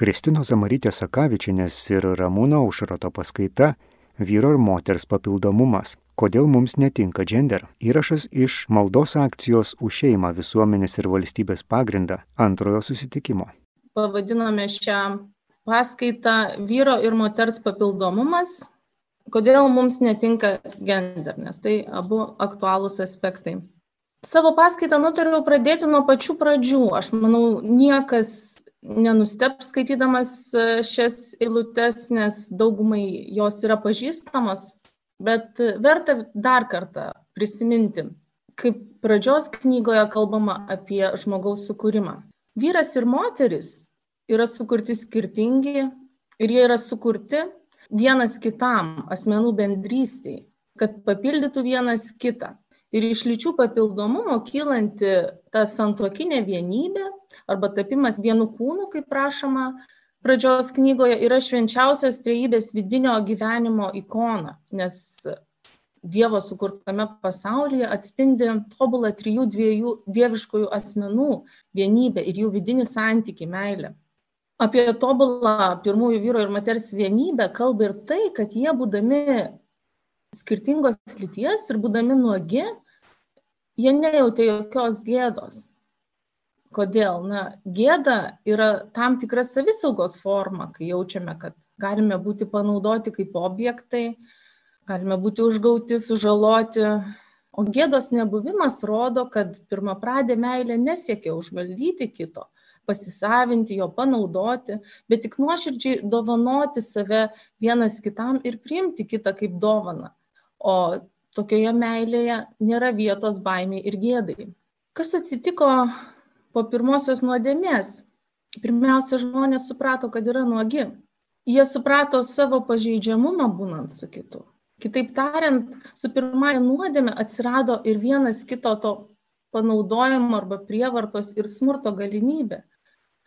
Kristino Zamarytės Sakavičinės ir Ramūno Aušrato paskaita Vyro ir moters papildomumas. Kodėl mums netinka gender? Įrašas iš maldos akcijos už šeimą visuomenės ir valstybės pagrindą antrojo susitikimo. Pavadinome šią paskaitą Vyro ir moters papildomumas. Kodėl mums netinka gender, nes tai abu aktualūs aspektai. Savo paskaitą nutariau pradėti nuo pačių pradžių. Aš manau, niekas nenusteps skaitydamas e, šias eilutes, nes daugumai jos yra pažįstamos, bet verta dar kartą prisiminti, kaip pradžios knygoje kalbama apie žmogaus sukūrimą. Vyras ir moteris yra sukurti skirtingi ir jie yra sukurti vienas kitam asmenų bendrystiai, kad papildytų vienas kitą. Ir iš lyčių papildomumo kylanti ta santuokinė vienybė arba tapimas vienu kūnu, kaip prašoma pradžios knygoje, yra švenčiausios trejybės vidinio gyvenimo ikona, nes Dievo sukurtame pasaulyje atspindi tobulą trijų dviejų dieviškųjų asmenų vienybę ir jų vidinį santyki meilę. Apie tobulą pirmųjų vyro ir moters vienybę kalba ir tai, kad jie būdami skirtingos lyties ir būdami nuogi, jie nejautė jokios gėdos. Kodėl? Na, gėda yra tam tikra savisaugos forma, kai jaučiame, kad galime būti panaudoti kaip objektai, galime būti užgauti, sužaloti. O gėdos nebuvimas rodo, kad pirmą pradę meilė nesiekia užvaldyti kito, pasisavinti jo, panaudoti, bet tik nuoširdžiai dovanoti save vienas kitam ir priimti kitą kaip dovaną. O tokioje meilėje nėra vietos baimiai ir gėdai. Kas atsitiko po pirmosios nuodėmės. Pirmiausia, žmonės suprato, kad yra nuogi. Jie suprato savo pažeidžiamumą būnant su kitu. Kitaip tariant, su pirmąją nuodėmė atsirado ir vienas kito to panaudojimo arba prievartos ir smurto galimybė.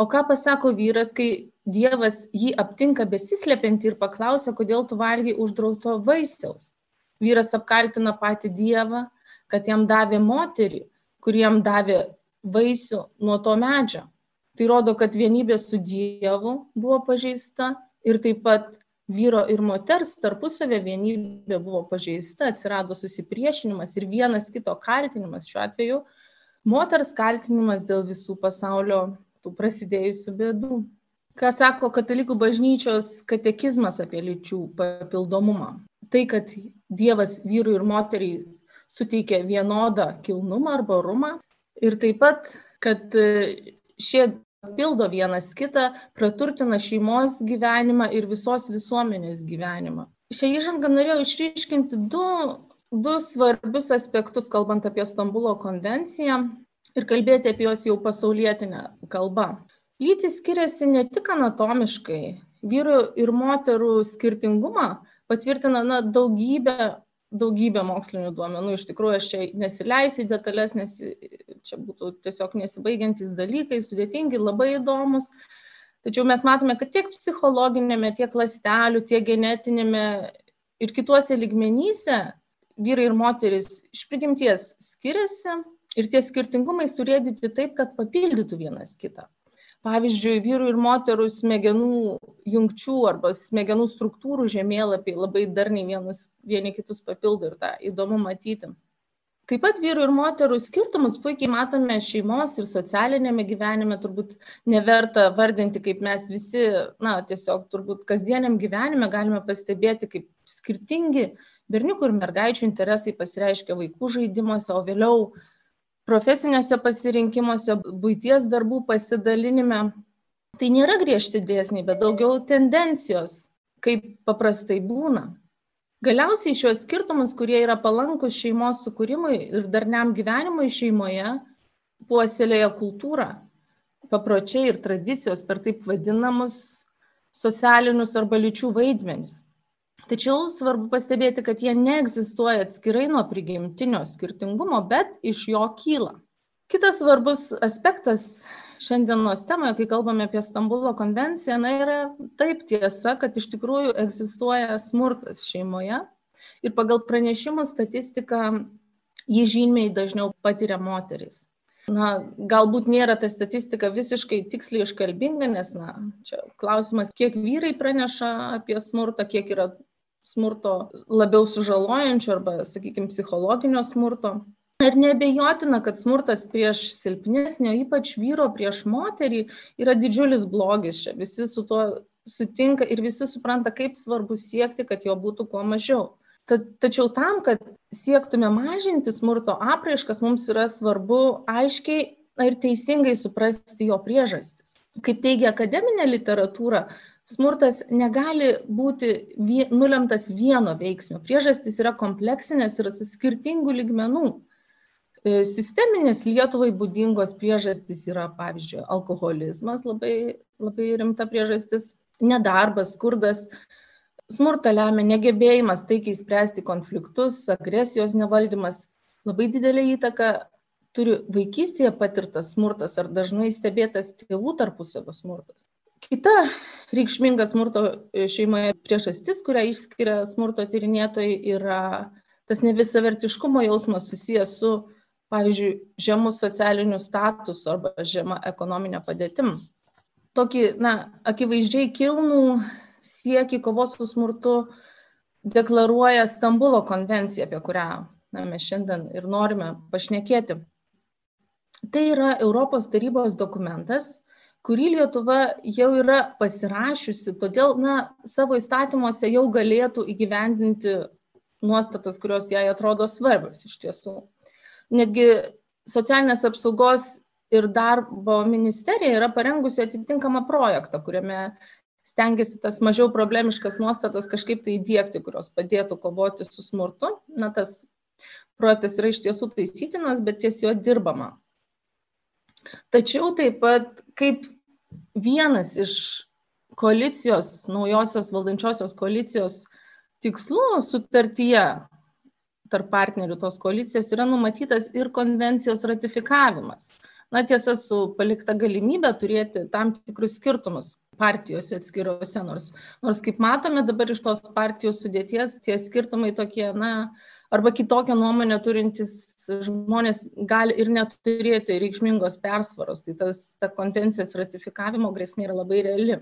O ką pasako vyras, kai Dievas jį aptinka besislepiantį ir paklausia, kodėl tu valgiai uždrausto vaisiaus? Vyras apkaltina patį Dievą, kad jam davė moterį, kuriem davė vaisių nuo to medžio. Tai rodo, kad vienybė su Dievu buvo pažeista ir taip pat vyro ir moters tarpusavė vienybė buvo pažeista, atsirado susipriešinimas ir vienas kito kaltinimas, šiuo atveju moters kaltinimas dėl visų pasaulio tų prasidėjusių bėdų. Ką sako katalikų bažnyčios katekizmas apie lyčių papildomumą? Tai, kad Dievas vyrui ir moteriai suteikia vienodą kilnumą arba rumą, ir taip pat, kad e, šie pildo vienas kitą, praturtina šeimos gyvenimą ir visos visuomenės gyvenimą. Šią įžangą norėjau išryškinti du, du svarbius aspektus, kalbant apie Stambulo konvenciją ir kalbėti apie jos jau pasaulietinę kalbą. Lytis skiriasi ne tik anatomiškai, vyrų ir moterų skirtingumą patvirtina na, daugybė daugybė mokslinių duomenų. Iš tikrųjų, aš čia nesileisiu į detalės, nes čia būtų tiesiog nesibaigiantys dalykai, sudėtingi, labai įdomus. Tačiau mes matome, kad tiek psichologinėme, tiek lastelių, tiek genetinėme ir kituose ligmenyse vyrai ir moteris iš prigimties skiriasi ir tie skirtingumai surėdyti taip, kad papildytų vienas kitą pavyzdžiui vyrų ir moterų smegenų jungčių arba smegenų struktūrų žemėlapiai labai darniai vienus, vieni kitus papildo ir tą įdomu matyti. Taip pat vyrų ir moterų skirtumus puikiai matome šeimos ir socialinėme gyvenime, turbūt neverta vardinti, kaip mes visi, na, tiesiog turbūt kasdieniam gyvenime galime pastebėti, kaip skirtingi berniukų ir mergaičių interesai pasireiškia vaikų žaidimuose, o vėliau profesiniuose pasirinkimuose, būties darbų pasidalinime. Tai nėra griežti dėsniai, bet daugiau tendencijos, kaip paprastai būna. Galiausiai šios skirtumus, kurie yra palankus šeimos sukūrimui ir darniam gyvenimui šeimoje, puoselėja kultūra, papročiai ir tradicijos per taip vadinamus socialinius arba lyčių vaidmenis. Tačiau svarbu pastebėti, kad jie neegzistuoja atskirai nuo prigimtinio skirtingumo, bet iš jo kyla. Kitas svarbus aspektas šiandienos temoje, kai kalbame apie Stambulo konvenciją, na, yra taip tiesa, kad iš tikrųjų egzistuoja smurtas šeimoje ir pagal pranešimų statistiką jį žymiai dažniau patiria moteris. na, galbūt nėra ta statistika visiškai tiksliai iškalbinga, nes, na, čia klausimas, kiek vyrai praneša apie smurtą, kiek yra smurto labiau sužalojančio arba, sakykime, psichologinio smurto. Ir nebejotina, kad smurtas prieš silpnesnio, ypač vyro prieš moterį, yra didžiulis blogis. Čia visi su tuo sutinka ir visi supranta, kaip svarbu siekti, kad jo būtų kuo mažiau. Tad, tačiau tam, kad siektume mažinti smurto apraiškas, mums yra svarbu aiškiai ir teisingai suprasti jo priežastis. Kaip teigia akademinė literatūra, smurtas negali būti vie, nulemtas vieno veiksmio. Priežastys yra kompleksinės ir skirtingų ligmenų. E, sisteminės Lietuvai būdingos priežastys yra, pavyzdžiui, alkoholizmas, labai, labai rimta priežastis, nedarbas, skurdas, Smurtą lemia negebėjimas taikiai spręsti konfliktus, agresijos nevaldymas. Labai didelį įtaką turi vaikystėje patirtas smurtas ar dažnai stebėtas tėvų tarpusavio smurtas. Kita reikšminga smurto šeimoje priežastis, kurią išskiria smurto tyrinėtojai, yra tas nevisavertiškumo jausmas susijęs su, pavyzdžiui, žemu socialiniu statusu arba žema ekonominė padėtim. Tokį, na, akivaizdžiai kilnų siekį kovos su smurtu deklaruoja Stambulo konvencija, apie kurią na, mes šiandien ir norime pašnekėti. Tai yra Europos tarybos dokumentas, kurį Lietuva jau yra pasirašiusi, todėl na, savo įstatymuose jau galėtų įgyvendinti nuostatas, kurios jai atrodo svarbios iš tiesų. Netgi socialinės apsaugos ir darbo ministerija yra parengusi atitinkamą projektą, kuriame stengiasi tas mažiau problemiškas nuostatas kažkaip tai įdėkti, kurios padėtų kovoti su smurtu. Na, tas projektas yra iš tiesų taisytinas, bet ties jo dirbama. Tačiau taip pat kaip vienas iš koalicijos, naujosios valdančiosios koalicijos tikslų sutartyje tarp partnerių tos koalicijos yra numatytas ir konvencijos ratifikavimas. Na tiesa, su palikta galimybė turėti tam tikrus skirtumus partijose atskiruose, nors, nors kaip matome dabar iš tos partijos sudėties, tie skirtumai tokie, na, arba kitokią nuomonę turintys žmonės gali ir neturėti reikšmingos persvaros. Tai tas, ta konvencijos ratifikavimo grėsmė yra labai reali.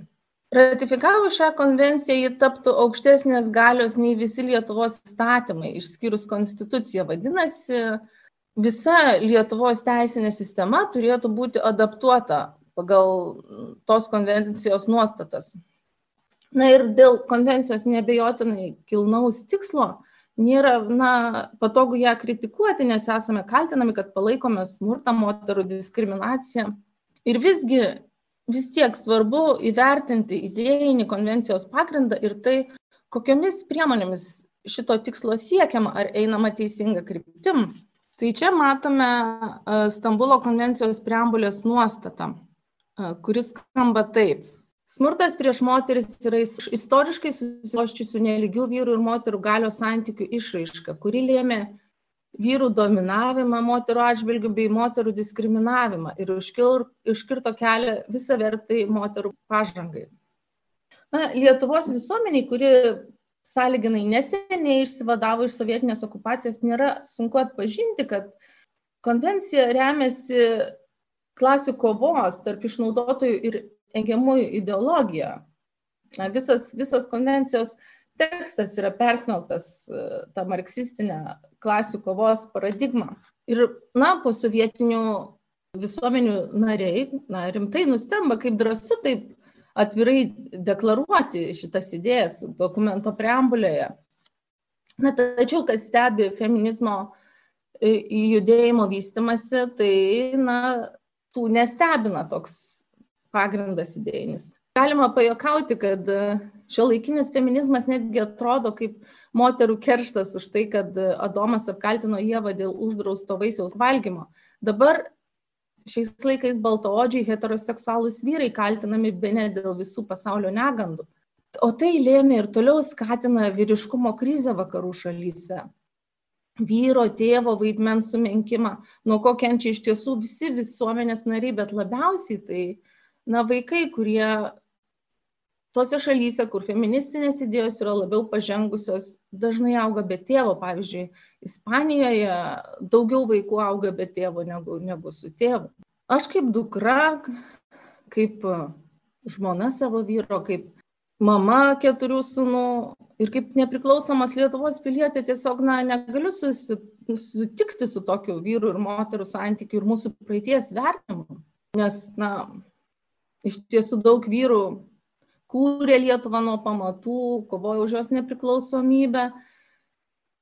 Ratifikavus šią konvenciją, ji taptų aukštesnės galios nei visi Lietuvos įstatymai, išskyrus konstituciją. Vadinasi, visa Lietuvos teisinė sistema turėtų būti adaptuota pagal tos konvencijos nuostatas. Na ir dėl konvencijos nebejotinai kilnaus tikslo nėra na, patogu ją kritikuoti, nes esame kaltinami, kad palaikome smurtą moterų diskriminaciją. Ir visgi vis tiek svarbu įvertinti idėjinį konvencijos pagrindą ir tai, kokiomis priemonėmis šito tikslo siekiama, ar einama teisinga kryptim. Tai čia matome Stambulo konvencijos preambulės nuostatą kuris skamba taip. Smurtas prieš moteris yra istoriškai susiloščiusių neligių vyrų ir moterų galios santykių išraiška, kuri lėmė vyrų dominavimą moterų atžvilgių bei moterų diskriminavimą ir iškirto kelią visą vertai moterų pažangai. Na, Lietuvos visuomeniai, kuri sąlyginai neseniai išsivadavo iš sovietinės okupacijos, nėra sunku atpažinti, kad konvencija remiasi klasių kovos tarp išnaudotojų ir engiamųjų ideologija. Na, visas, visas konvencijos tekstas yra persmeltas e, tą marksistinę klasių kovos paradigmą. Ir, na, po sovietinių visuomenių nariai, na, rimtai nustemba, kaip drąsu taip atvirai deklaruoti šitas idėjas dokumento preambulėje. Na, tačiau, kas stebi feminizmo e, judėjimo vystimasi, tai, na, tų nestebina toks pagrindas idėjinis. Galima pajokauti, kad šio laikinis feminizmas netgi atrodo kaip moterų kerštas už tai, kad Adomas apkaltino Jėvą dėl uždrausto vaisiaus valgymo. Dabar šiais laikais baltoodžiai heteroseksualūs vyrai kaltinami be ne dėl visų pasaulio negandų. O tai lėmė ir toliau skatina vyriškumo krizę vakarų šalyse vyro, tėvo vaidmens sumenkimą, nuo ko kenčia iš tiesų visi visuomenės nariai, bet labiausiai tai, na, vaikai, kurie tose šalyse, kur feministinės idėjos yra labiau pažengusios, dažnai auga be tėvo. Pavyzdžiui, Ispanijoje daugiau vaikų auga be tėvo negu, negu su tėvu. Aš kaip dukra, kaip žmona savo vyro, kaip mama keturių sunų ir kaip nepriklausomas Lietuvos pilietė tiesiog na, negaliu susi, sutikti su tokiu vyrų ir moterų santykiu ir mūsų praeities vertinimu. Nes, na, iš tiesų daug vyrų kūrė Lietuvą nuo pamatų, kovojo už jos nepriklausomybę.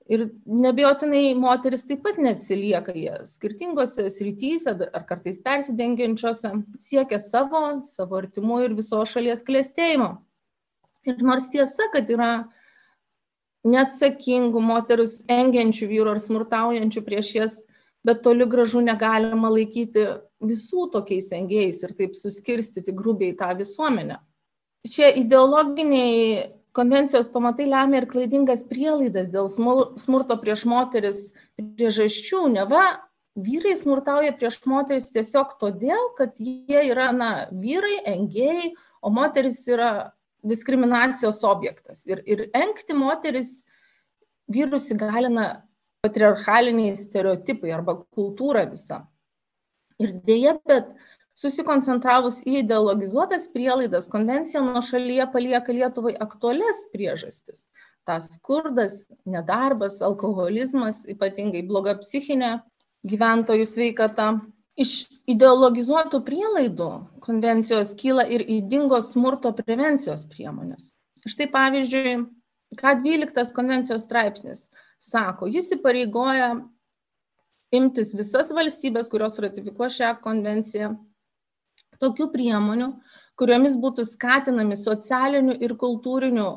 Ir nebejotinai moteris taip pat neatsilieka, jie skirtingose srityse ar kartais persidengiančiose siekia savo, savo artimų ir visos šalies klėstėjimo. Ir nors tiesa, kad yra neatsakingų moteris engiančių vyrų ar smurtaujančių prieš jas, bet toli gražu negalima laikyti visų tokiais engėjais ir taip suskirstyti grubiai tą visuomenę šie ideologiniai konvencijos pamatai lemia ir klaidingas prielaidas dėl smurto prieš moteris priežasčių. Neva vyrai smurtauja prieš moteris tiesiog todėl, kad jie yra na, vyrai, engėjai, o moteris yra diskriminacijos objektas. Ir, ir engti moteris vyrus įgalina patriarchaliniai stereotipai arba kultūra visa. Ir dėja, bet susikoncentravus į ideologizuotas prielaidas, konvencija nuo šalyje palieka Lietuvai aktualias priežastis. Tas skurdas, nedarbas, alkoholizmas, ypatingai bloga psichinė gyventojų sveikata. Iš ideologizuotų prielaidų konvencijos kyla ir įdingos smurto prevencijos priemonės. Štai pavyzdžiui, ką 12 konvencijos straipsnis sako, jis įpareigoja imtis visas valstybės, kurios ratifikuoja šią konvenciją, tokių priemonių, kuriomis būtų skatinami socialinių ir kultūrinių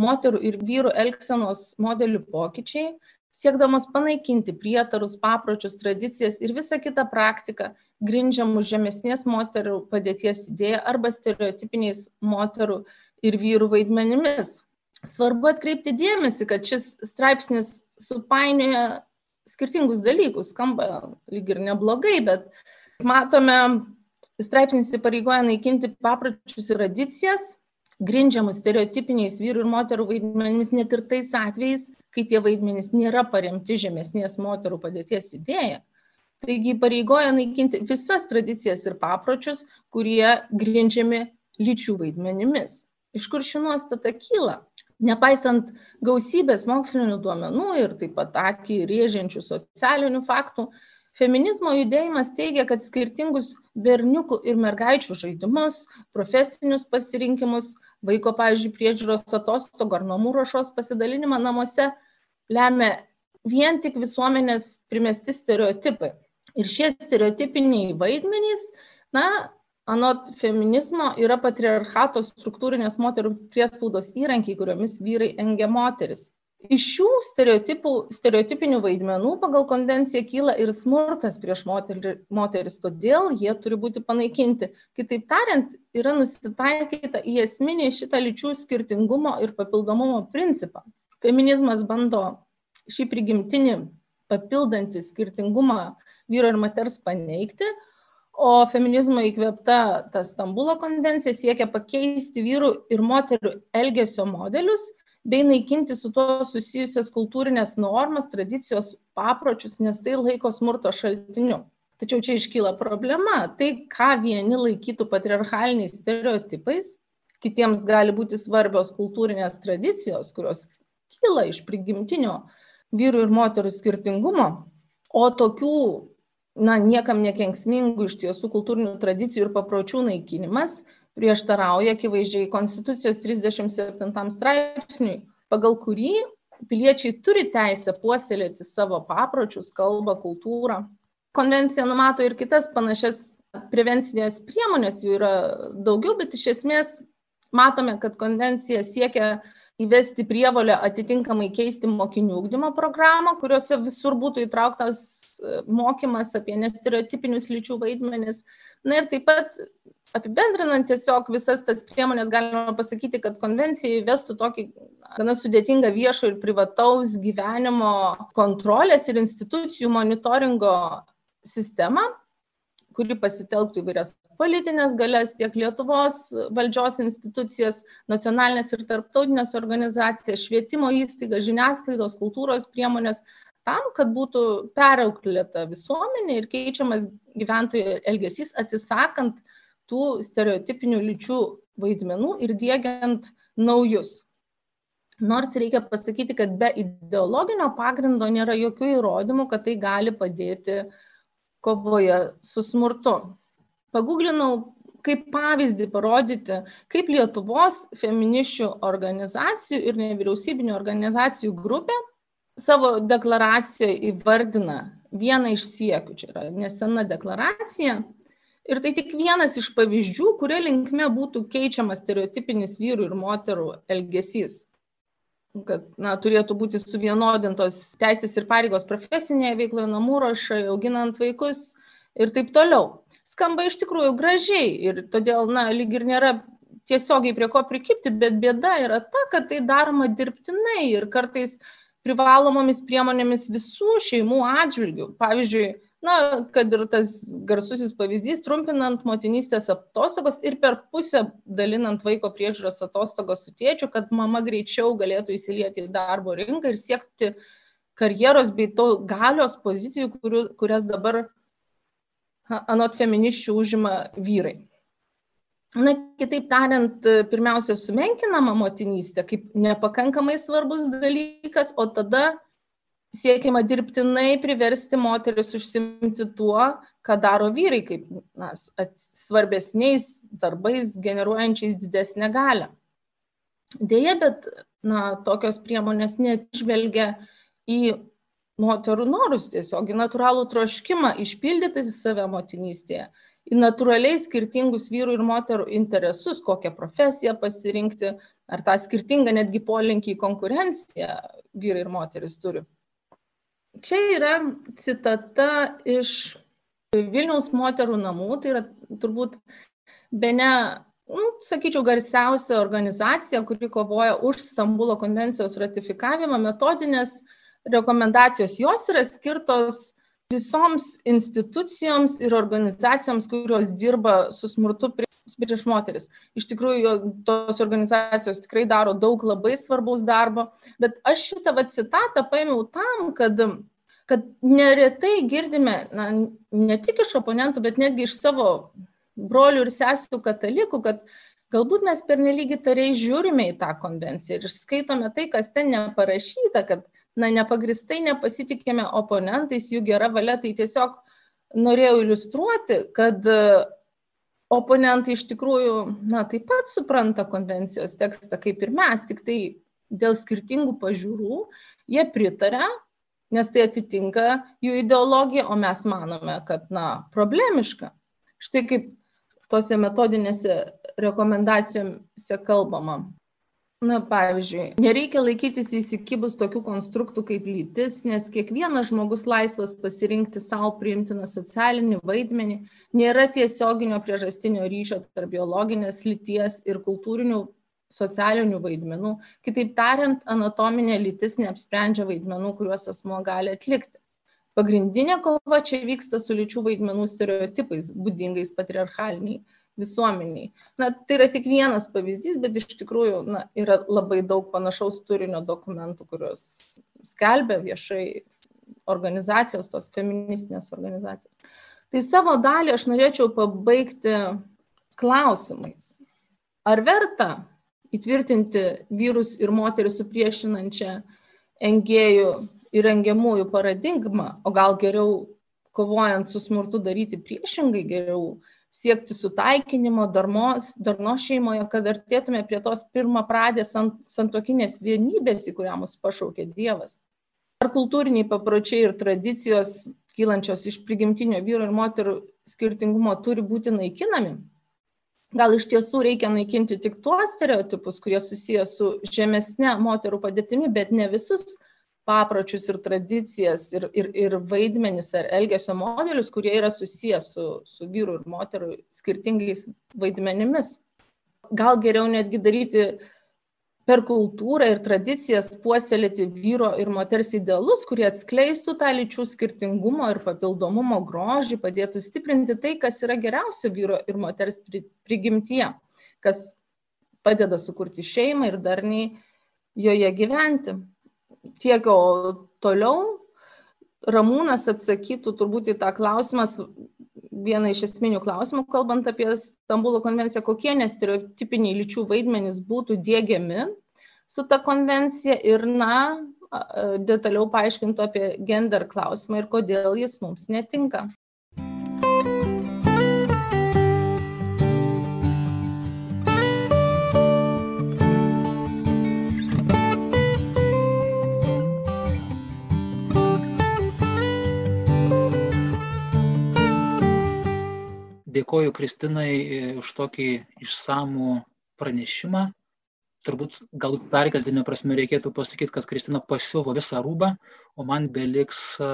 moterų ir vyrų elgsenos modelių pokyčiai, siekdamas panaikinti prietarus, papročius, tradicijas ir visą kitą praktiką, grindžiamų žemesnės moterų padėties idėja arba stereotipiniais moterų ir vyrų vaidmenimis. Svarbu atkreipti dėmesį, kad šis straipsnis supainioja skirtingus dalykus, skamba lyg ir neblogai, bet matome straipsnis įpareigoja naikinti papročius ir tradicijas, grindžiamus stereotipiniais vyrų ir moterų vaidmenimis, net ir tais atvejais, kai tie vaidmenys nėra paremti žemesnės moterų padėties idėja. Taigi pareigoja naikinti visas tradicijas ir papročius, kurie grindžiami lyčių vaidmenimis. Iš kur ši nuostata kyla? Nepaisant gausybės mokslinių duomenų ir taip pat akį rėžiančių socialinių faktų, Feminizmo judėjimas teigia, kad skirtingus berniukų ir mergaičių žaidimus, profesinius pasirinkimus, vaiko, pavyzdžiui, priežiūros atostogų ar namų ruošos pasidalinimą namuose lemia vien tik visuomenės primesti stereotipai. Ir šie stereotipiniai vaidmenys, na, anot feminizmo, yra patriarchato struktūrinės moterų priespaudos įrankiai, kuriomis vyrai engia moteris. Iš šių stereotipinių vaidmenų pagal konvenciją kyla ir smurtas prieš moterį, moteris, todėl jie turi būti panaikinti. Kitaip tariant, yra nusitaikyta į esminį šitą lyčių skirtingumo ir papildomumo principą. Feminizmas bando šį prigimtinį papildantį skirtingumą vyro ir moters paneigti, o feminizmo įkvėpta ta Stambulo konvencija siekia pakeisti vyrų ir moterų elgesio modelius bei naikinti su tuo susijusias kultūrinės normas, tradicijos, papročius, nes tai laiko smurto šaltiniu. Tačiau čia iškyla problema. Tai, ką vieni laikytų patriarchaliniais stereotipais, kitiems gali būti svarbios kultūrinės tradicijos, kurios kyla iš prigimtinio vyrų ir moterų skirtingumo, o tokių, na, niekam nekenksmingų iš tiesų kultūrinių tradicijų ir papročių naikinimas prieštarauja akivaizdžiai Konstitucijos 37 straipsniui, pagal kurį piliečiai turi teisę puoselėti savo papročius, kalbą, kultūrą. Konvencija numato ir kitas panašias prevencinės priemonės, jų yra daugiau, bet iš esmės matome, kad konvencija siekia įvesti prievolę atitinkamai keisti mokinių ūkdymo programą, kuriuose visur būtų įtrauktas mokymas apie nestereotipinius lyčių vaidmenis. Na ir taip pat apibendrinant tiesiog visas tas priemonės galima pasakyti, kad konvencija įvestų tokį gana sudėtingą viešo ir privataus gyvenimo kontrolės ir institucijų monitoringo sistemą, kuri pasitelktų įvairias politinės galės, tiek Lietuvos valdžios institucijas, nacionalinės ir tarptautinės organizacijas, švietimo įstaigas, žiniasklaidos, kultūros priemonės, tam, kad būtų perauklėta visuomenė ir keičiamas gyventojų elgesys, atsisakant tų stereotipinių lyčių vaidmenų ir dėgiant naujus. Nors reikia pasakyti, kad be ideologinio pagrindo nėra jokių įrodymų, kad tai gali padėti kovoje su smurtu. Paguglinau kaip pavyzdį parodyti, kaip Lietuvos feminiščių organizacijų ir nevyriausybinio organizacijų grupė savo deklaracijoje įvardina vieną iš siekių, čia yra nesena deklaracija, ir tai tik vienas iš pavyzdžių, kuria linkme būtų keičiamas stereotipinis vyrų ir moterų elgesys kad na, turėtų būti suvienodintos teisės ir pareigos profesinėje veikloje, namų rašai, auginant vaikus ir taip toliau. Skamba iš tikrųjų gražiai ir todėl, na, lyg ir nėra tiesiogiai prie ko prikipti, bet bėda yra ta, kad tai daroma dirbtinai ir kartais privalomomis priemonėmis visų šeimų atžvilgių. Pavyzdžiui, na, kad ir tas garsusis pavyzdys, trumpinant motinystės atostogos ir per pusę dalinant vaiko priežiūros atostogos su tėčiu, kad mama greičiau galėtų įsilieti į darbo rinką ir siekti karjeros bei to galios pozicijų, kuriu, kurias dabar anot feminiščių užima vyrai. Na, kitaip tariant, pirmiausia, sumenkinama motinystė kaip nepakankamai svarbus dalykas, o tada siekiama dirbtinai priversti moteris užsimti tuo, ką daro vyrai, kaip na, svarbesniais darbais, generuojančiais didesnę galę. Deja, bet na, tokios priemonės nežvelgia į moterų norus, tiesiog į natūralų troškimą išpildyti save motinystėje, natūraliai skirtingus vyrų ir moterų interesus, kokią profesiją pasirinkti, ar tą skirtingą netgi polinkį į konkurenciją vyrai ir moteris turi. Čia yra citata iš Vilniaus moterų namų, tai yra turbūt be ne, nu, sakyčiau, garsiausia organizacija, kuri kovoja už Stambulo konvencijos ratifikavimą, metodinės rekomendacijos. Jos yra skirtos visoms institucijoms ir organizacijoms, kurios dirba su smurtu prieš moteris. Iš tikrųjų, tos organizacijos tikrai daro daug labai svarbaus darbo, bet aš šitą va, citatą paėmiau tam, kad, kad neretai girdime, na, ne tik iš oponentų, bet netgi iš savo brolių ir sesijų katalikų, kad galbūt mes pernelyg įtariai žiūrime į tą konvenciją ir skaitome tai, kas ten neparašyta, kad na, nepagristai nepasitikėme oponentais, jų gera valia, tai tiesiog norėjau iliustruoti, kad oponentai iš tikrųjų, na, taip pat supranta konvencijos tekstą kaip ir mes, tik tai dėl skirtingų pažiūrų jie pritarė, nes tai atitinka jų ideologiją, o mes manome, kad, na, problemiška. Štai kaip tose metodinėse rekomendacijose kalbama. Na, pavyzdžiui, nereikia laikytis įsikibus tokių konstruktų kaip lytis, nes kiekvienas žmogus laisvas pasirinkti savo priimtiną socialinį vaidmenį, nėra tiesioginio priežastinio ryšio tarp biologinės lyties ir kultūrinių socialinių vaidmenų. Kitaip tariant, anatominė lytis neapsprendžia vaidmenų, kuriuos asmo gali atlikti. Pagrindinė kova čia vyksta su lyčių vaidmenų stereotipais, būdingais patriarchaliniai visuomeniai. Na, tai yra tik vienas pavyzdys, bet iš tikrųjų na, yra labai daug panašaus turinio dokumentų, kuriuos skelbia viešai organizacijos, tos feministinės organizacijos. Tai savo dalį aš norėčiau pabaigti klausimais. Ar verta įtvirtinti vyrus ir moteris supriešinančią engėjų ir engiamųjų paradigmą, o gal geriau kovojant su smurtu daryti priešingai, geriau siekti sutaikinimo, darnos, darnos šeimoje, kad artėtume prie tos pirmą pradės santokinės vienybės, į kurią mus pašaukė Dievas. Ar kultūriniai papročiai ir tradicijos, kylančios iš prigimtinio vyro ir moterų skirtingumo, turi būti naikinami? Gal iš tiesų reikia naikinti tik tuos stereotipus, kurie susijęs su žemesne moterų padėtimi, bet ne visus papročius ir tradicijas ir, ir, ir vaidmenis ar elgesio modelius, kurie yra susijęs su, su vyru ir moterų skirtingais vaidmenimis. Gal geriau netgi daryti per kultūrą ir tradicijas puoselėti vyro ir moters idealus, kurie atskleistų tą lyčių skirtingumo ir papildomumo grožį, padėtų stiprinti tai, kas yra geriausia vyro ir moters prigimtyje, kas padeda sukurti šeimą ir darniai joje gyventi. Tiek, toliau Ramūnas atsakytų turbūt į tą klausimą, vieną iš esminių klausimų, kalbant apie Stambulo konvenciją, kokie nestereotipiniai lyčių vaidmenys būtų dėgiami su ta konvencija ir, na, detaliau paaiškintų apie gender klausimą ir kodėl jis mums netinka. Dėkoju Kristinai e, už tokį išsamų pranešimą. Turbūt galbūt perkeltinė prasme reikėtų pasakyti, kad Kristina pasiuvo visą rūbą, o man beliks e,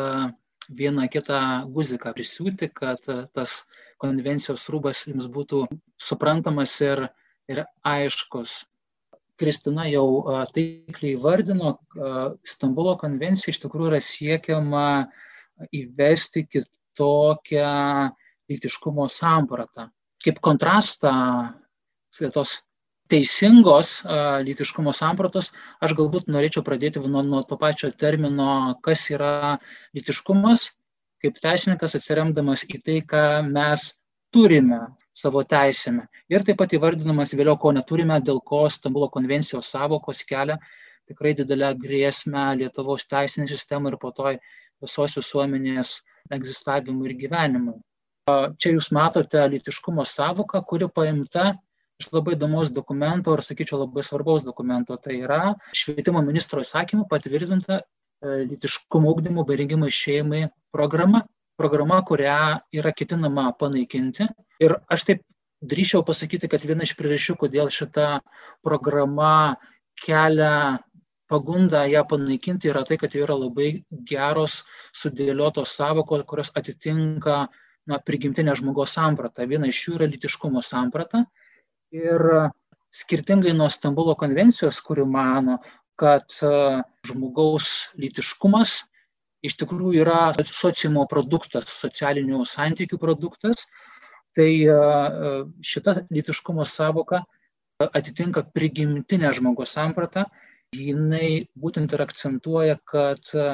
vieną kitą guziką prisiūti, kad e, tas konvencijos rūbas jums būtų suprantamas ir, ir aiškus. Kristina jau taikliai vardino, Stambulo konvencija iš tikrųjų yra siekiama įvesti kitokią lytiškumo sampratą. Kaip kontrastą tos teisingos lytiškumo sampratos, aš galbūt norėčiau pradėti nuo, nuo to pačio termino, kas yra lytiškumas, kaip teisininkas atsiremdamas į tai, ką mes turime savo teisėme. Ir taip pat įvardinamas vėliau, ko neturime, dėl ko Stambulo konvencijos savokos kelia tikrai didelę grėsmę Lietuvos teisinė sistema ir po to visos visuomenės egzistavimui ir gyvenimui. Čia jūs matote lytiškumo savoką, kuri paimta iš labai įdomaus dokumento, ar sakyčiau labai svarbaus dokumento. Tai yra švietimo ministro įsakymų patvirtinta e, lytiškumo ugdymo bei rengimo šeimai programa. Programa, kurią yra ketinama panaikinti. Ir aš taip drįšiau pasakyti, kad viena iš priežasčių, kodėl šita programa kelia pagunda ją panaikinti, yra tai, kad yra labai geros sudėliotos savokos, kurios atitinka uh, na, prigimtinę žmogaus sampratą. Viena iš jų yra litiškumo samprata. Ir skirtingai nuo Stambulo konvencijos, kuri mano, kad e, žmogaus litiškumas iš tikrųjų yra sociumo produktas, socialinių santykių produktas, tai e, e, šita litiškumo savoka atitinka prigimtinę žmogaus sampratą. Jinai būtent ir akcentuoja, kad E,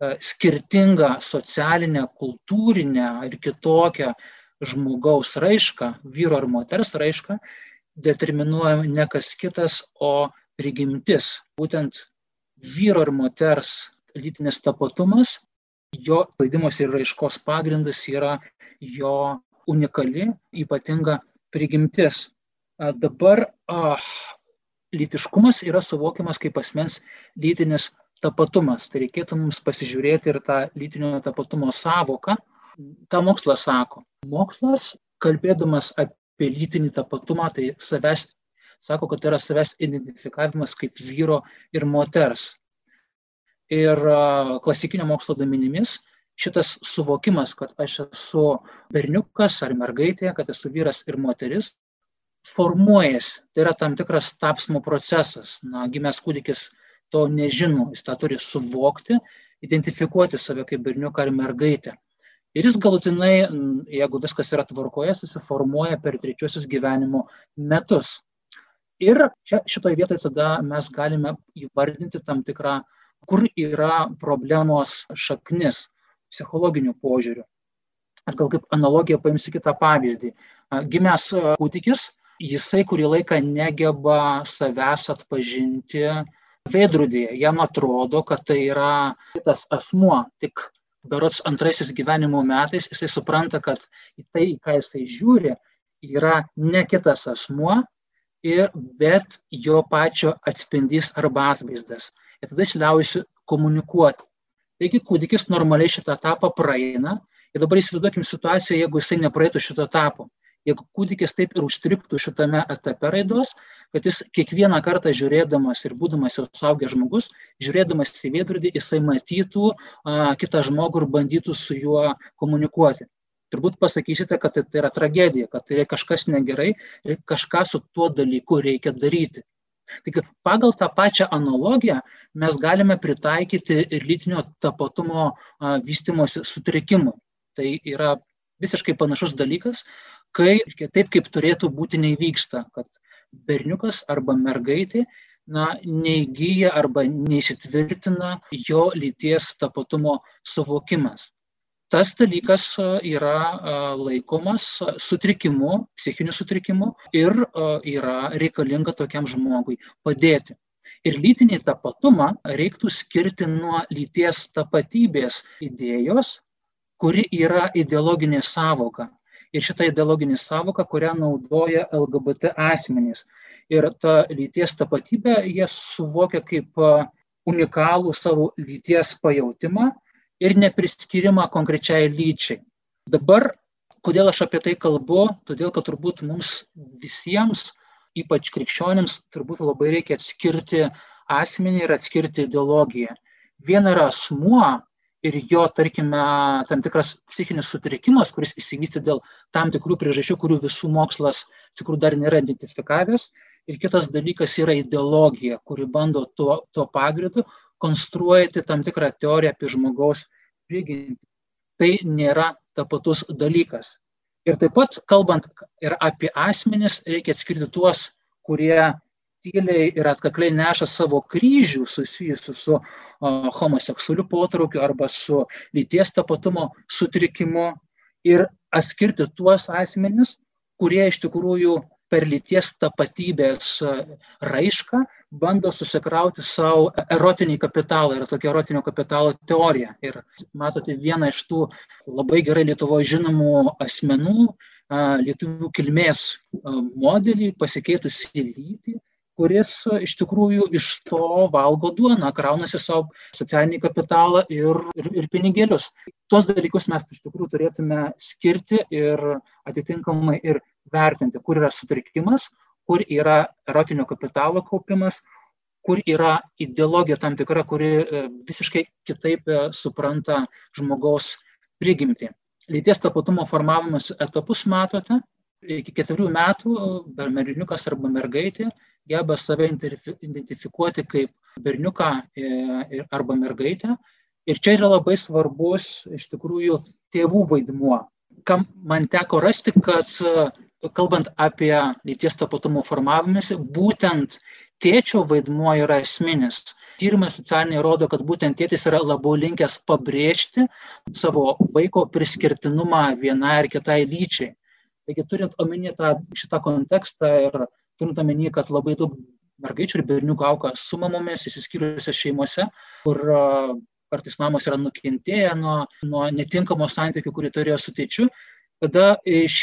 skirtingą socialinę, kultūrinę ir kitokią žmogaus raišką, vyro ar moters raišką, determinuoja ne kas kitas, o prigimtis. Būtent vyro ir moters lytinis tapatumas, jo klaidimos ir raiškos pagrindas yra jo unikali, ypatinga prigimtis. Dabar a, lytiškumas yra suvokiamas kaip asmens lytinis tapatumas. Tai reikėtų mums pasižiūrėti ir tą lytinio tapatumo savoką. Ką mokslas sako? Mokslas, kalbėdamas apie lytinį tapatumą, tai savęs, sako, kad tai yra savęs identifikavimas kaip vyro ir moters. Ir klasikinio mokslo duomenimis šitas suvokimas, kad aš esu berniukas ar mergaitė, kad esu vyras ir moteris, formuojasi. Tai yra tam tikras tapsmo procesas. Na, gimęs kūdikis to nežino, jis tą turi suvokti, identifikuoti save kaip berniuką ar mergaitę. Ir jis galutinai, jeigu viskas yra tvarkoje, susiformuoja per trečiosius gyvenimo metus. Ir čia šitoje vietoje tada mes galime įvardinti tam tikrą, kur yra problemos šaknis psichologiniu požiūriu. Aš gal kaip analogiją paimsiu kitą pavyzdį. Gimęs kūdikis, jisai kurį laiką negeba savęs atpažinti veidrodyje jam atrodo, kad tai yra kitas asmuo, tik berots antraisiais gyvenimo metais jisai supranta, kad į tai, į ką jisai žiūri, yra ne kitas asmuo, ir, bet jo pačio atspindys arba atvaizdas. Ir tada jis liaujasi komunikuoti. Taigi kūdikis normaliai šitą etapą praeina. Ir dabar įsivaizduokim situaciją, jeigu jisai nepraeitų šito etapo jeigu kūdikis taip ir užstriktų šitame etape raidos, kad jis kiekvieną kartą žiūrėdamas ir būdamas jau suaugęs žmogus, žiūrėdamas į veidrodį, jisai matytų a, kitą žmogų ir bandytų su juo komunikuoti. Turbūt pasakysite, kad tai, yra tragedija, kad tai yra kažkas negerai ir kažką su tuo dalyku reikia daryti. Taigi pagal tą pačią analogiją mes galime pritaikyti ir lytinio tapatumo vystimosi sutrikimų. Tai yra visiškai panašus dalykas, kai taip kaip turėtų būti neįvyksta, kad berniukas arba mergaitė na, neįgyja arba neįsitvirtina jo lyties tapatumo suvokimas tas dalykas yra laikomas sutrikimu, psichiniu sutrikimu ir yra reikalinga tokiam žmogui padėti. Ir lytinį tapatumą reiktų skirti nuo lyties tapatybės idėjos, kuri yra ideologinė savoka. Ir šitą ideologinę savoką, kurią naudoja LGBT asmenys. Ir tą lyties tapatybę jie suvokia kaip unikalų savo lyties pajautimą ir nepriskirimą konkrečiai lyčiai. Dabar, kodėl aš apie tai kalbu, todėl kad turbūt mums visiems, ypač krikščionėms, turbūt labai reikia atskirti asmenį ir atskirti ideologiją. Viena yra asmuo ir jo, tarkime, tam tikras psichinis sutrikimas, kuris įsivystė dėl tam tikrų priežasčių, kurių visų mokslas, tikrų, dar nėra identifikavęs. Ir kitas dalykas yra ideologija, kuri bando tuo, tuo pagrindu konstruojate tam tikrą teoriją apie žmogaus prigimtį. Tai nėra tapatus dalykas. Ir taip pat, kalbant ir apie asmenis, reikia atskirti tuos, kurie tyliai ir atkakliai neša savo kryžių susijusiu su homoseksualiu potraukiu arba su lyties tapatumo sutrikimu ir atskirti tuos asmenis, kurie iš tikrųjų per lyties tapatybės raišką bando susikrauti savo erotinį kapitalą. Yra tokia erotinio kapitalo teorija. Ir matote vieną iš tų labai gerai Lietuvoje žinomų asmenų, lietuvių kilmės modelį, pasikeitusi lytį, kuris iš tikrųjų iš to valgo duoną, kraunasi savo socialinį kapitalą ir, ir, ir pinigėlius. Tuos dalykus mes iš tikrųjų turėtume skirti ir atitinkamai ir vertinti, kur yra sutrikimas, kur yra erotinio kapitalo kaupimas, kur yra ideologija tam tikra, kuri e, visiškai kitaip e, supranta žmogaus prigimtį. Lyties tapatumo formavimas etapus matote. Iki ketverių metų berniukas arba mergaitė geba save identifikuoti kaip berniuką e, arba mergaitę. Ir čia yra labai svarbus iš tikrųjų tėvų vaidmuo. Kam man teko rasti, kad kalbant apie lyties tapatumo formavimąsi, būtent tėčio vaidmuo yra esminis. Tyrimai socialiniai rodo, kad būtent tėtis yra labiau linkęs pabrėžti savo vaiko priskirtinumą vienai ar kitai lyčiai. Taigi turint omeny tą, šitą kontekstą ir turint omeny, kad labai daug mergaičių ir berniukų auga su mamomis, įsiskyrusiose šeimose, kur kartais mamos yra nukentėję nuo, nuo netinkamo santykių, kurį turėjo su tėčiu, tada iš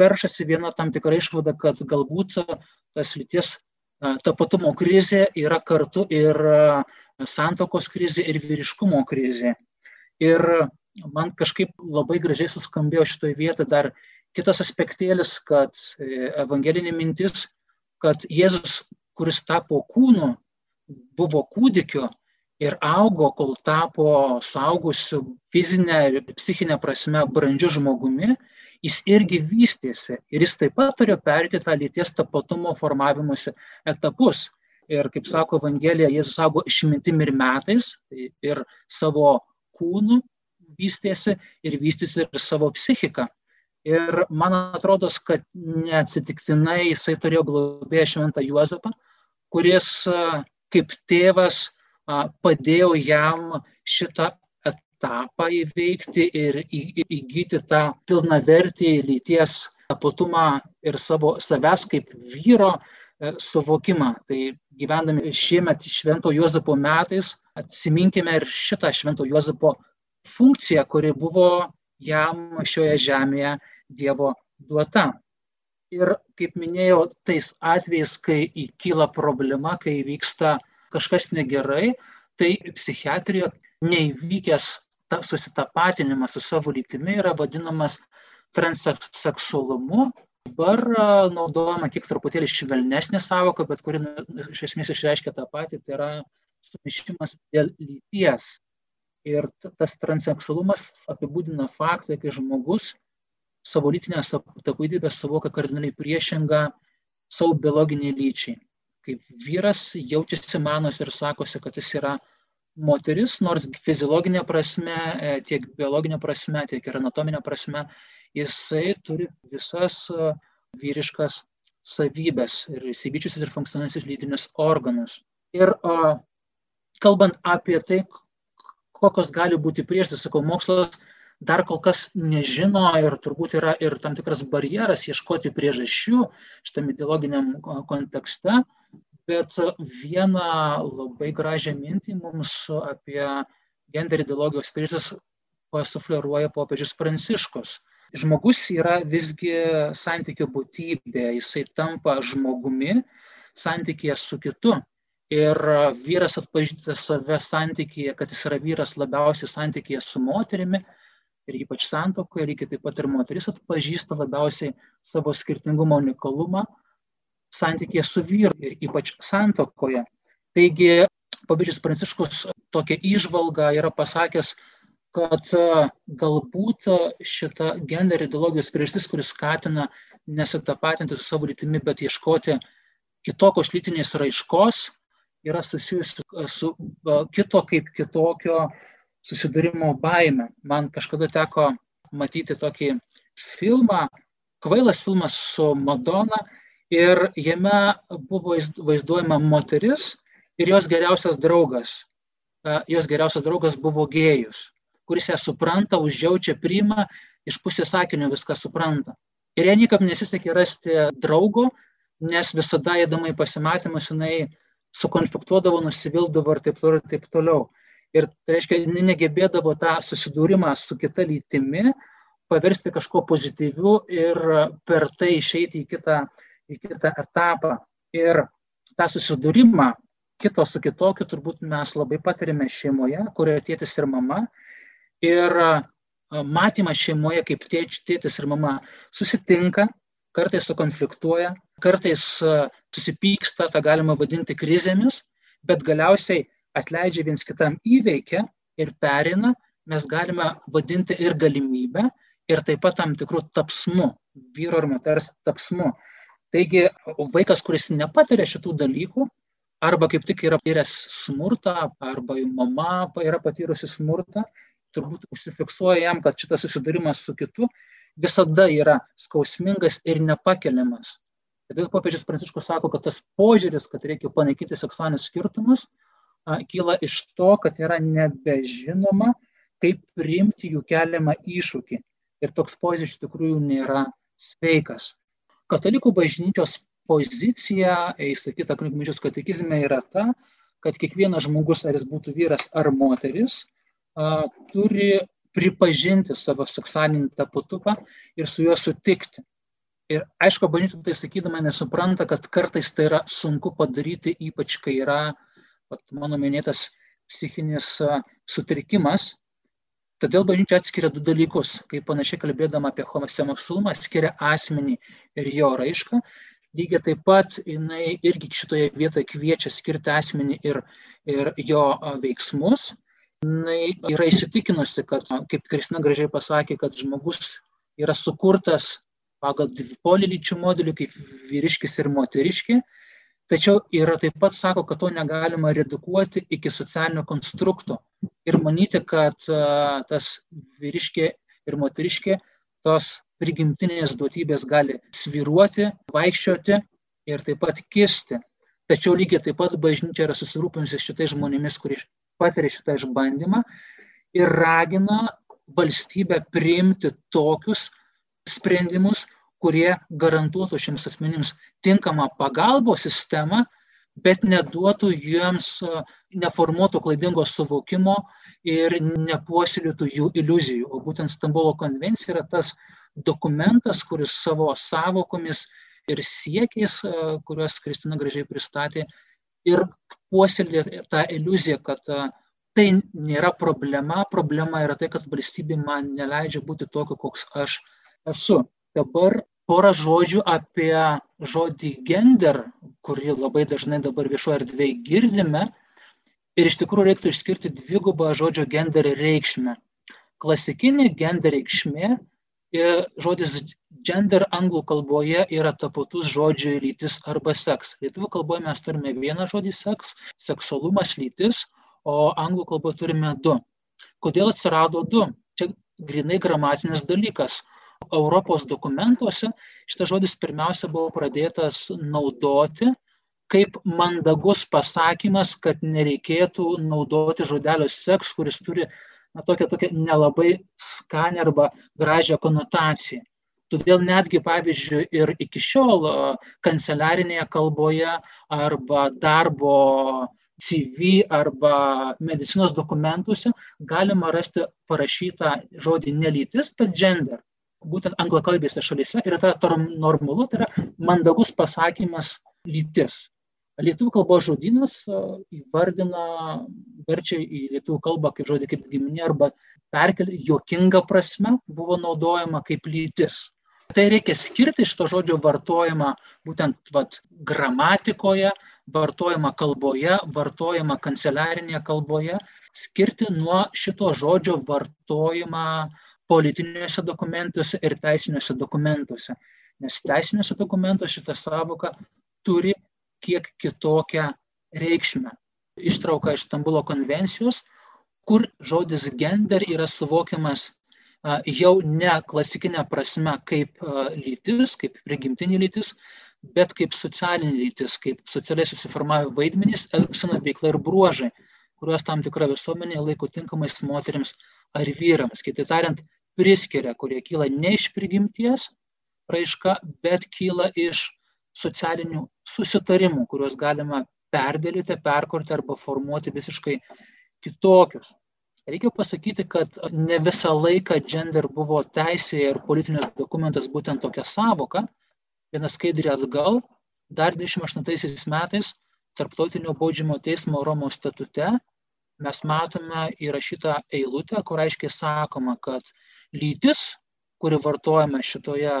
peršasi viena tam tikra išvada, kad galbūt tas lyties tapatumo krizė yra kartu ir santokos krizė, ir vyriškumo krizė. Ir man kažkaip labai gražiai suskambėjo šitoje vietoje dar kitas aspektėlis, kad e, evangelinė mintis, kad Jėzus, kuris tapo kūnu, buvo kūdikiu ir augo, kol tapo suaugusiu fizinę ir psichinę prasme brandžiu žmogumi, jis irgi vystėsi ir jis taip pat turėjo perėti tą lyties tapatumo formavimosi etapus. Ir kaip sako Evangelija, Jėzus augo išmintim ir metais tai ir savo kūnu vystėsi ir vystėsi ir savo psichiką. Ir man atrodo, kad neatsitiktinai jisai turėjo globėją šventą Juozapą, kuris kaip tėvas padėjo jam šitą etapą įveikti ir įgyti tą pilnavertį lyties tapatumą ir savo savęs kaip vyro e, suvokimą. Tai gyvendami šiemet Švento Juozapo metais atsiminkime ir šitą Švento Juozapo funkciją, kuri buvo jam šioje žemėje Dievo duota. Ir kaip minėjau, tais atvejais, kai įkyla problema, kai vyksta kažkas negerai, tai psichiatrijoje neįvykęs ta, susitapatinimas su savo lytimi yra vadinamas transseksualumu. Dabar naudojama kiek truputėlį švelnesnė savoka, bet kuri iš esmės išreiškia tą patį, tai yra sumišimas dėl lyties. Ir tas transseksualumas apibūdina faktą, kai žmogus savo lytinę tapatybę suvokia kardinaliai priešingą savo biologiniai lyčiai. kaip vyras jaučiasi manos ir sakosi, kad jis yra moteris, nors fiziologinė prasme, e, tiek biologinė prasme, tiek ir anatominė prasme, jisai turi visas e, vyriškas savybės ir įsivyčiusius ir funkcionuojančius lytinius organus. Ir o, kalbant apie tai, kokios gali būti priežastys, sakau, mokslas dar kol kas nežino ir turbūt yra ir tam tikras barjeras ieškoti priežasčių šitame ideologiniam kontekste, bet vieną labai gražią mintį mums apie gender ideologijos priežastis pasufleruoja popiežius Pranciškus. Žmogus yra visgi santykio būtybė, jisai tampa žmogumi santykėje su kitu. Ir vyras atpažįsta save santykėje, kad jis yra vyras labiausiai santykėje su moterimi, ir ypač santokoje, lygiai taip pat ir moteris atpažįsta labiausiai savo skirtingumo unikalumą santykėje su vyru ir ypač santokoje. Taigi, pavyzdžiui, Pranciškus tokią išvalgą yra pasakęs, kad galbūt šita gender ideologijos priežastis, kuris skatina nesitapatinti su savo lytimi, bet ieškoti kitokios lytinės raiškos, yra susijusi su kito kaip kitokio susidūrimo baime. Man kažkada teko matyti tokį filmą, kvailas filmas su Madona ir jame buvo vaizduojama moteris ir jos geriausias draugas. Jos geriausias draugas buvo gėjus, kuris ją supranta, užjaučia, priima, iš pusės sakinio viską supranta. Ir jie niekam nesisekė rasti draugo, nes visada įdama į pasimatymus jinai sukonfliktuodavo, nusivildavo ir taip toliau ir taip toliau. Ir tai reiškia, negebėdavo tą susidūrimą su kita lytimi paversti kažkuo pozityviu ir per tai išeiti į kitą, į kitą etapą. Ir tą susidūrimą kito su kitokiu turbūt mes labai patirime šeimoje, kurioje tėtis ir mama. Ir matymas šeimoje, kaip tėtis ir mama susitinka, kartais sukonfliktuoja, kartais susipyksta, tą galima vadinti krizėmis, bet galiausiai atleidžia viens kitam įveikia ir perina, mes galime vadinti ir galimybę, ir taip pat tam tikrų tapsmų, vyro ir moters tapsmų. Taigi vaikas, kuris nepatiria šitų dalykų, arba kaip tik yra patyręs smurtą, arba mama yra patyrusi smurtą, turbūt užsifiksuoja jam, kad šitas susidūrimas su kitu visada yra skausmingas ir nepakeliamas. Todėl popiežius Pranciškus sako, kad tas požiūris, kad reikia panaikinti seksualinius skirtumus, kyla iš to, kad yra nebežinoma, kaip priimti jų keliamą iššūkį. Ir toks požiūris iš tikrųjų nėra sveikas. Katalikų bažnyčios pozicija, įsakyta kunigmičios katekizme, yra ta, kad kiekvienas žmogus, ar jis būtų vyras ar moteris, turi pripažinti savo seksualinį tapatumą ir su juo sutikti. Ir aišku, bažnyčia tai sakydama nesupranta, kad kartais tai yra sunku padaryti, ypač kai yra uh, mano minėtas psichinis sutrikimas. Todėl bažnyčia atskiria du dalykus, kaip panašiai kalbėdama apie homoseksualumą, skiria asmenį ir jo raišką. Lygiai taip pat jinai irgi šitoje vietoje kviečia skirti asmenį ir, ir jo veiksmus. Jis yra įsitikinusi, kad, kaip Kristina gražiai pasakė, kad žmogus yra sukurtas pagal dvipolį lyčių modelį, kaip vyriškis ir moteriški, Tačiau yra taip pat sako, kad to negalima redukuoti iki socialinio konstrukto ir manyti, kad tas vyriškė ir moteriškė tos prigimtinės duotybės gali sviruoti, vaikščioti ir taip pat kisti. Tačiau lygiai taip pat bažnyčia yra susirūpinusi šitais žmonėmis, kurie patiria šitą išbandymą ir ragina valstybę priimti tokius sprendimus, kurie garantuotų šiems asmenims tinkamą pagalbos sistemą, bet neduotų jiems, neformuotų klaidingo suvokimo ir nepuoselėtų jų iliuzijų. O būtent Stambulo konvencija yra tas dokumentas, kuris savo savokomis ir siekiais, kuriuos Kristina gražiai pristatė, ir puoselė tą iliuziją, kad tai nėra problema, problema yra tai, kad valstybė man neleidžia būti tokiu, koks aš esu. Dabar porą žodžių apie žodį gender, kurį labai dažnai dabar viešoje erdvėje girdime. Ir iš tikrųjų reiktų išskirti dvigubą žodžio gender reikšmę. Klasikinė gender reikšmė Ir žodis gender anglų kalboje yra tapatus žodžiui lytis arba seks. Lietuvų kalboje mes turime vieną žodį seks, seksualumas, lytis, o anglų kalboje turime du. Kodėl atsirado du? Čia grinai gramatinis dalykas. Europos dokumentuose šitas žodis pirmiausia buvo pradėtas naudoti kaip mandagus pasakymas, kad nereikėtų naudoti žodelio seks, kuris turi na, tokią, tokią nelabai skanę arba gražią konotaciją. Todėl netgi, pavyzdžiui, ir iki šiol kanceliarinėje kalboje arba darbo CV arba medicinos dokumentuose galima rasti parašytą žodį nelytis, bet gender. Būtent anglakalbėse šalyse ir tai yra normalu, tai yra mandagus pasakymas lytis. Lietuvių kalbos žodynas įvardina, verčia į lietuvių kalbą kaip žodį kaip giminė arba perkelti juokinga prasme buvo naudojama kaip lytis. Tai reikia skirti iš to žodžio vartojimą būtent vat, gramatikoje, vartojimą kalboje, vartojimą kanceliarinėje kalboje, skirti nuo šito žodžio vartojimą politiniuose dokumentuose ir teisiniuose dokumentuose. Nes teisiniuose dokumentuose šitą savoką turi kiek kitokią reikšmę. Ištrauka iš Stambulo konvencijos, kur žodis gender yra suvokiamas jau ne klasikinė prasme kaip lytis, kaip prigimtinė lytis, bet kaip socialinė lytis, kaip socialiai susiformavę vaidmenys, elgsena, veikla ir bruožai, kuriuos tam tikra visuomenė laiko tinkamais moteriams ar vyrams. Kitaip tariant, priskiria, kurie kyla ne iš prigimties raiška, bet kyla iš socialinių susitarimų, kuriuos galima perdėlyti, perkurti arba formuoti visiškai kitokius. Reikia pasakyti, kad ne visą laiką gender buvo teisėje ir politinis dokumentas būtent tokia savoka. Vieną skaidrį atgal, dar 28 metais Tarptautinio baudžiamo teismo Romos statute mes matome įrašytą eilutę, kur aiškiai sakoma, kad lytis kuri vartojama šitoje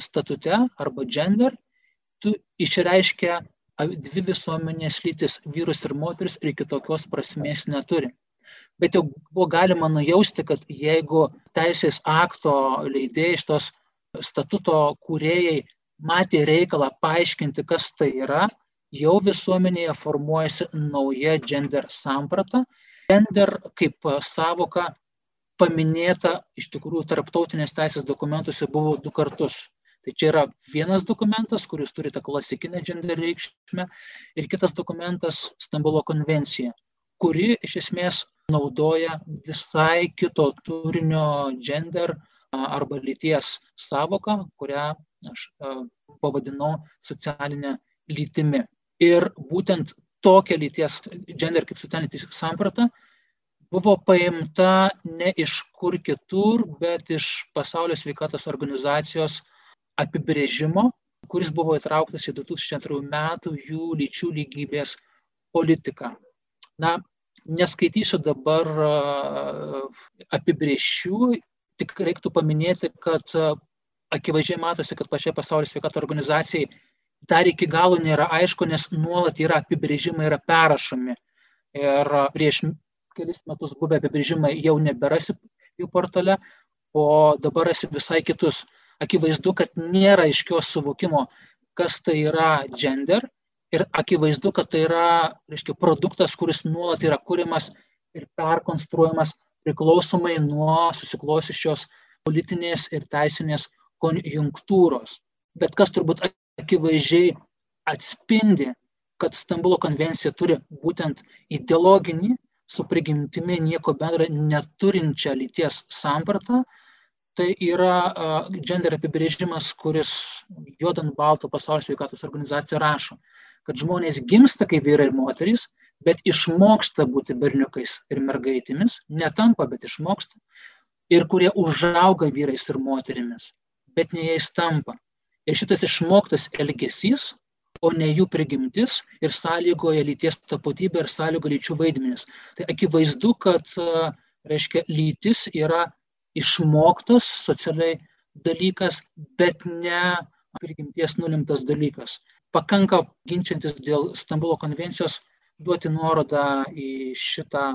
statute arba gender, tu išreiškia dvi visuomenės lytis - vyrus ir moteris ir kitokios prasmės neturi. Bet jau buvo galima nujausti, kad jeigu teisės akto leidėjai iš tos statuto kūrėjai matė reikalą paaiškinti, kas tai yra, jau visuomenėje formuojasi nauja gender samprata. Gender kaip savoka paminėta iš tikrųjų tarptautinės teisės dokumentuose buvo du kartus. Tai čia yra vienas dokumentas, kuris turi tą klasikinę gender reikšmę, ir kitas dokumentas Stambulo konvencija, kuri iš esmės naudoja visai kito turinio gender arba lyties savoką, kurią aš pavadinau socialinė lytimi. Ir būtent tokia lyties gender kaip socialinė samprata buvo paimta ne iš kur kitur, bet iš Pasaulio sveikatos organizacijos apibrėžimo, kuris buvo įtrauktas į 2002 metų jų lyčių lygybės politiką. Na, neskaitysiu dabar apibrėžčių, tik reiktų paminėti, kad akivaizdžiai matosi, kad pačiai Pasaulio sveikato organizacijai dar iki galo nėra aišku, nes nuolat yra apibrėžimai, yra perrašomi. Ir prieš kelis metus buvę apibrėžimai jau neberasi jų portale, o dabar rasi visai kitus. Akivaizdu, kad nėra aiškios suvokimo, kas tai yra gender ir akivaizdu, kad tai yra reiškia, produktas, kuris nuolat yra kūrimas ir perkonstruojamas priklausomai nuo susiklosiusios politinės ir teisinės konjunktūros. Bet kas turbūt akivaizdžiai atspindi, kad Stambulo konvencija turi būtent ideologinį su prigimtimi nieko bendra neturinčią lyties sampratą, tai yra gender apibrėžimas, kuris juodant balto pasaulio sveikatos organizacija rašo, kad žmonės gimsta kaip vyrai ir moterys, bet išmoksta būti berniukais ir mergaitėmis, netampa, bet išmoksta, ir kurie užauga vyrais ir moterimis, bet ne jais tampa. Ir šitas išmoktas elgesys o ne jų prigimtis ir sąlygoja lyties tapatybę ir sąlygoja lyčių vaidmenis. Tai akivaizdu, kad, reiškia, lytis yra išmoktas socialiai dalykas, bet ne prigimties nulimtas dalykas. Pakanka ginčiantis dėl Stambulo konvencijos duoti nuorodą į šitą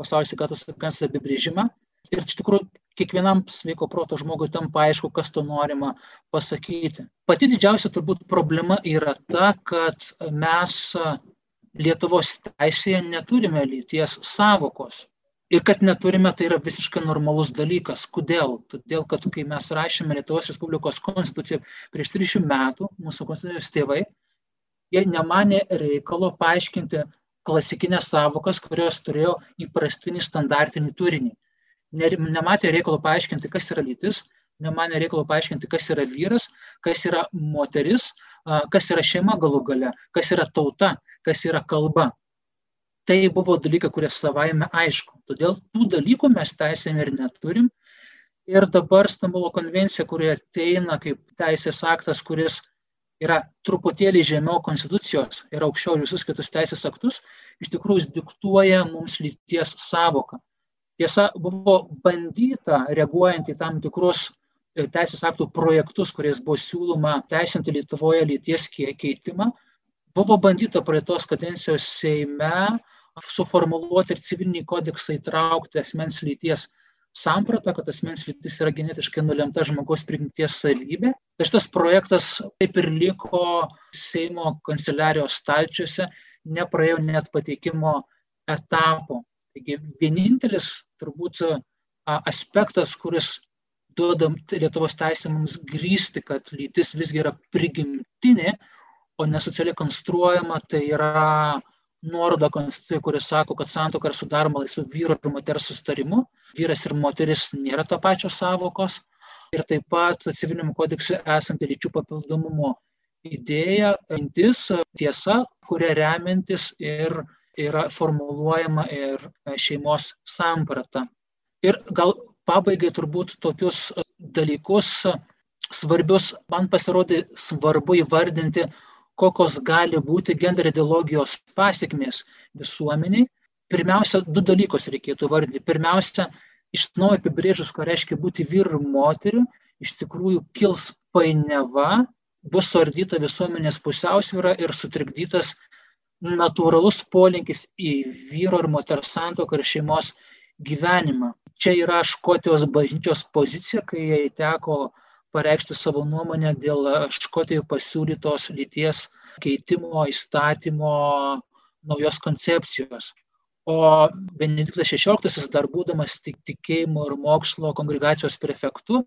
pasaulio sveikatos organizacijos apibrėžimą. Ir iš tikrųjų kiekvienam sveiko proto žmogui tampa aišku, kas to norima pasakyti. Pati didžiausia turbūt problema yra ta, kad mes Lietuvos teisėje neturime lyties savokos. Ir kad neturime, tai yra visiškai normalus dalykas. Kodėl? Todėl, kad kai mes rašėme Lietuvos Respublikos konstituciją prieš 300 metų, mūsų konstitucijos tėvai, jie nemanė reikalo paaiškinti klasikinės savokas, kurios turėjo įprastinį standartinį turinį. Nematė reikalo paaiškinti, kas yra lytis, nemanė reikalo paaiškinti, kas yra vyras, kas yra moteris, kas yra šeima galų gale, kas yra tauta, kas yra kalba. Tai buvo dalykai, kurie savaime aišku. Todėl tų dalykų mes teisėme ir neturim. Ir dabar Stambulo konvencija, kuri ateina kaip teisės aktas, kuris yra truputėlį žemiau konstitucijos ir aukščiau visus kitus teisės aktus, iš tikrųjų diktuoja mums lyties savoką. Tiesa, buvo bandyta, reaguojant į tam tikrus e, teisės aktų projektus, kuriais buvo siūloma teisinti Lietuvoje lyties keitimą, buvo bandyta praeitos kadencijos Seime suformuluoti ir civilinį kodeksą įtraukti asmens lyties sampratą, kad asmens lytis yra genetiškai nulemta žmogaus prigimties savybė. Tai šitas projektas taip ir liko Seimo kanceliarijos stalčiuose, nepraėjo net pateikimo etapo. Taigi vienintelis turbūt aspektas, kuris duoda Lietuvos teisė mums grįsti, kad lytis visgi yra prigimtinė, o nesocialiai konstruojama, tai yra nuoroda konstitucijoje, kuris sako, kad santoka yra sudaroma laisvų vyro ir moters sustarimu. Vyras ir moteris nėra to pačios savokos. Ir taip pat civiliniam kodeksui esanti lyčių papildomumo idėja, mintis, tiesa, kuria remiantis ir yra formuluojama ir šeimos samprata. Ir gal pabaigai turbūt tokius dalykus svarbius man pasirodė svarbu įvardinti, kokios gali būti gender ideologijos pasiekmės visuomeniai, pirmiausia, du dalykus reikėtų vardinti. Pirmiausia, iš naujo apibrėžus, ką reiškia būti vyru ir moteriu, iš tikrųjų kils painiava, bus suardyta visuomenės pusiausvyrą ir sutrikdytas natūralus polinkis į vyro ir moters santoką ir šeimos gyvenimą. Čia yra Škotijos bažnyčios pozicija, kai jai teko pareikšti savo nuomonę dėl Škotijoje pasiūlytos lyties keitimo įstatymo naujos koncepcijos. O Benediktas XVI, dar būdamas tikėjimo ir mokslo kongregacijos prefektu,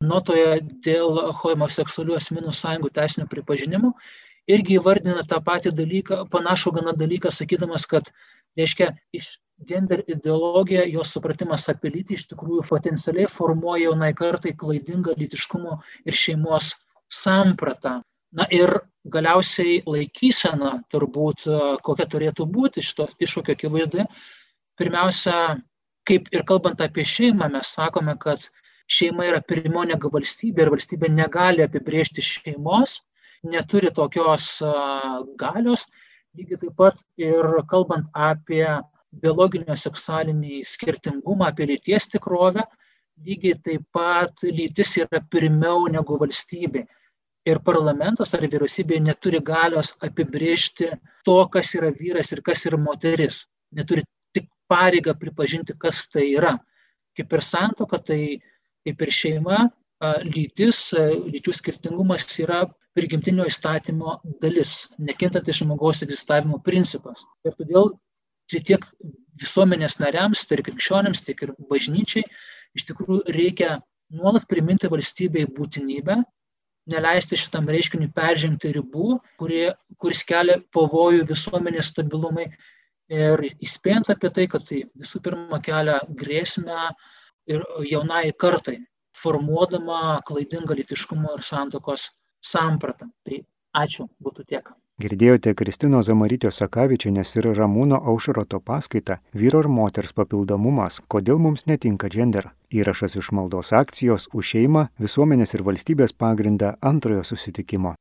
notoje dėl homoseksualių asmenų sąjungų teisinio pripažinimo, irgi įvardina tą patį dalyką, panašų gana dalyką, sakydamas, kad, reiškia, iš gender ideologija, jos supratimas apie lytį iš tikrųjų potencialiai formuoja jaunai kartai klaidingą lytiškumo ir šeimos sampratą. Na ir galiausiai laikysena turbūt kokia turėtų būti šito iššūkio akivaizdoje. Pirmiausia, kaip ir kalbant apie šeimą, mes sakome, kad šeima yra pirmo negu valstybė ir valstybė negali apibriežti šeimos, neturi tokios galios. Lygiai taip pat ir kalbant apie biologinio seksualinį skirtingumą, apie lyties tikrovę, lygiai taip pat lytis yra pirmiau negu valstybė. Ir parlamentas ar vyriausybė neturi galios apibriežti to, kas yra vyras ir kas yra moteris. Neturi tik pareigą pripažinti, kas tai yra. Kaip ir santoka, tai kaip ir šeima, lytis, lyčių skirtingumas yra prigimtinio įstatymo dalis, nekintantis žmogaus egzistavimo principas. Ir todėl tai tiek visuomenės nariams, tiek krikščionims, tiek ir bažnyčiai iš tikrųjų reikia nuolat priminti valstybei būtinybę, neleisti šitam reiškiniui peržengti ribų, kurie, kuris kelia pavojų visuomenės stabilumai ir įspėjant apie tai, kad tai visų pirma kelia grėsmę ir jaunai kartai, formuodama klaidingą litiškumo ir santokos sampratą. Tai ačiū, būtų tiek. Girdėjote Kristino Zamarytio Sakavičianės ir Ramūno Aušroto paskaitą Vyro ir moters papildomumas, kodėl mums netinka gender. Įrašas iš maldos akcijos už šeimą, visuomenės ir valstybės pagrindą antrojo susitikimo.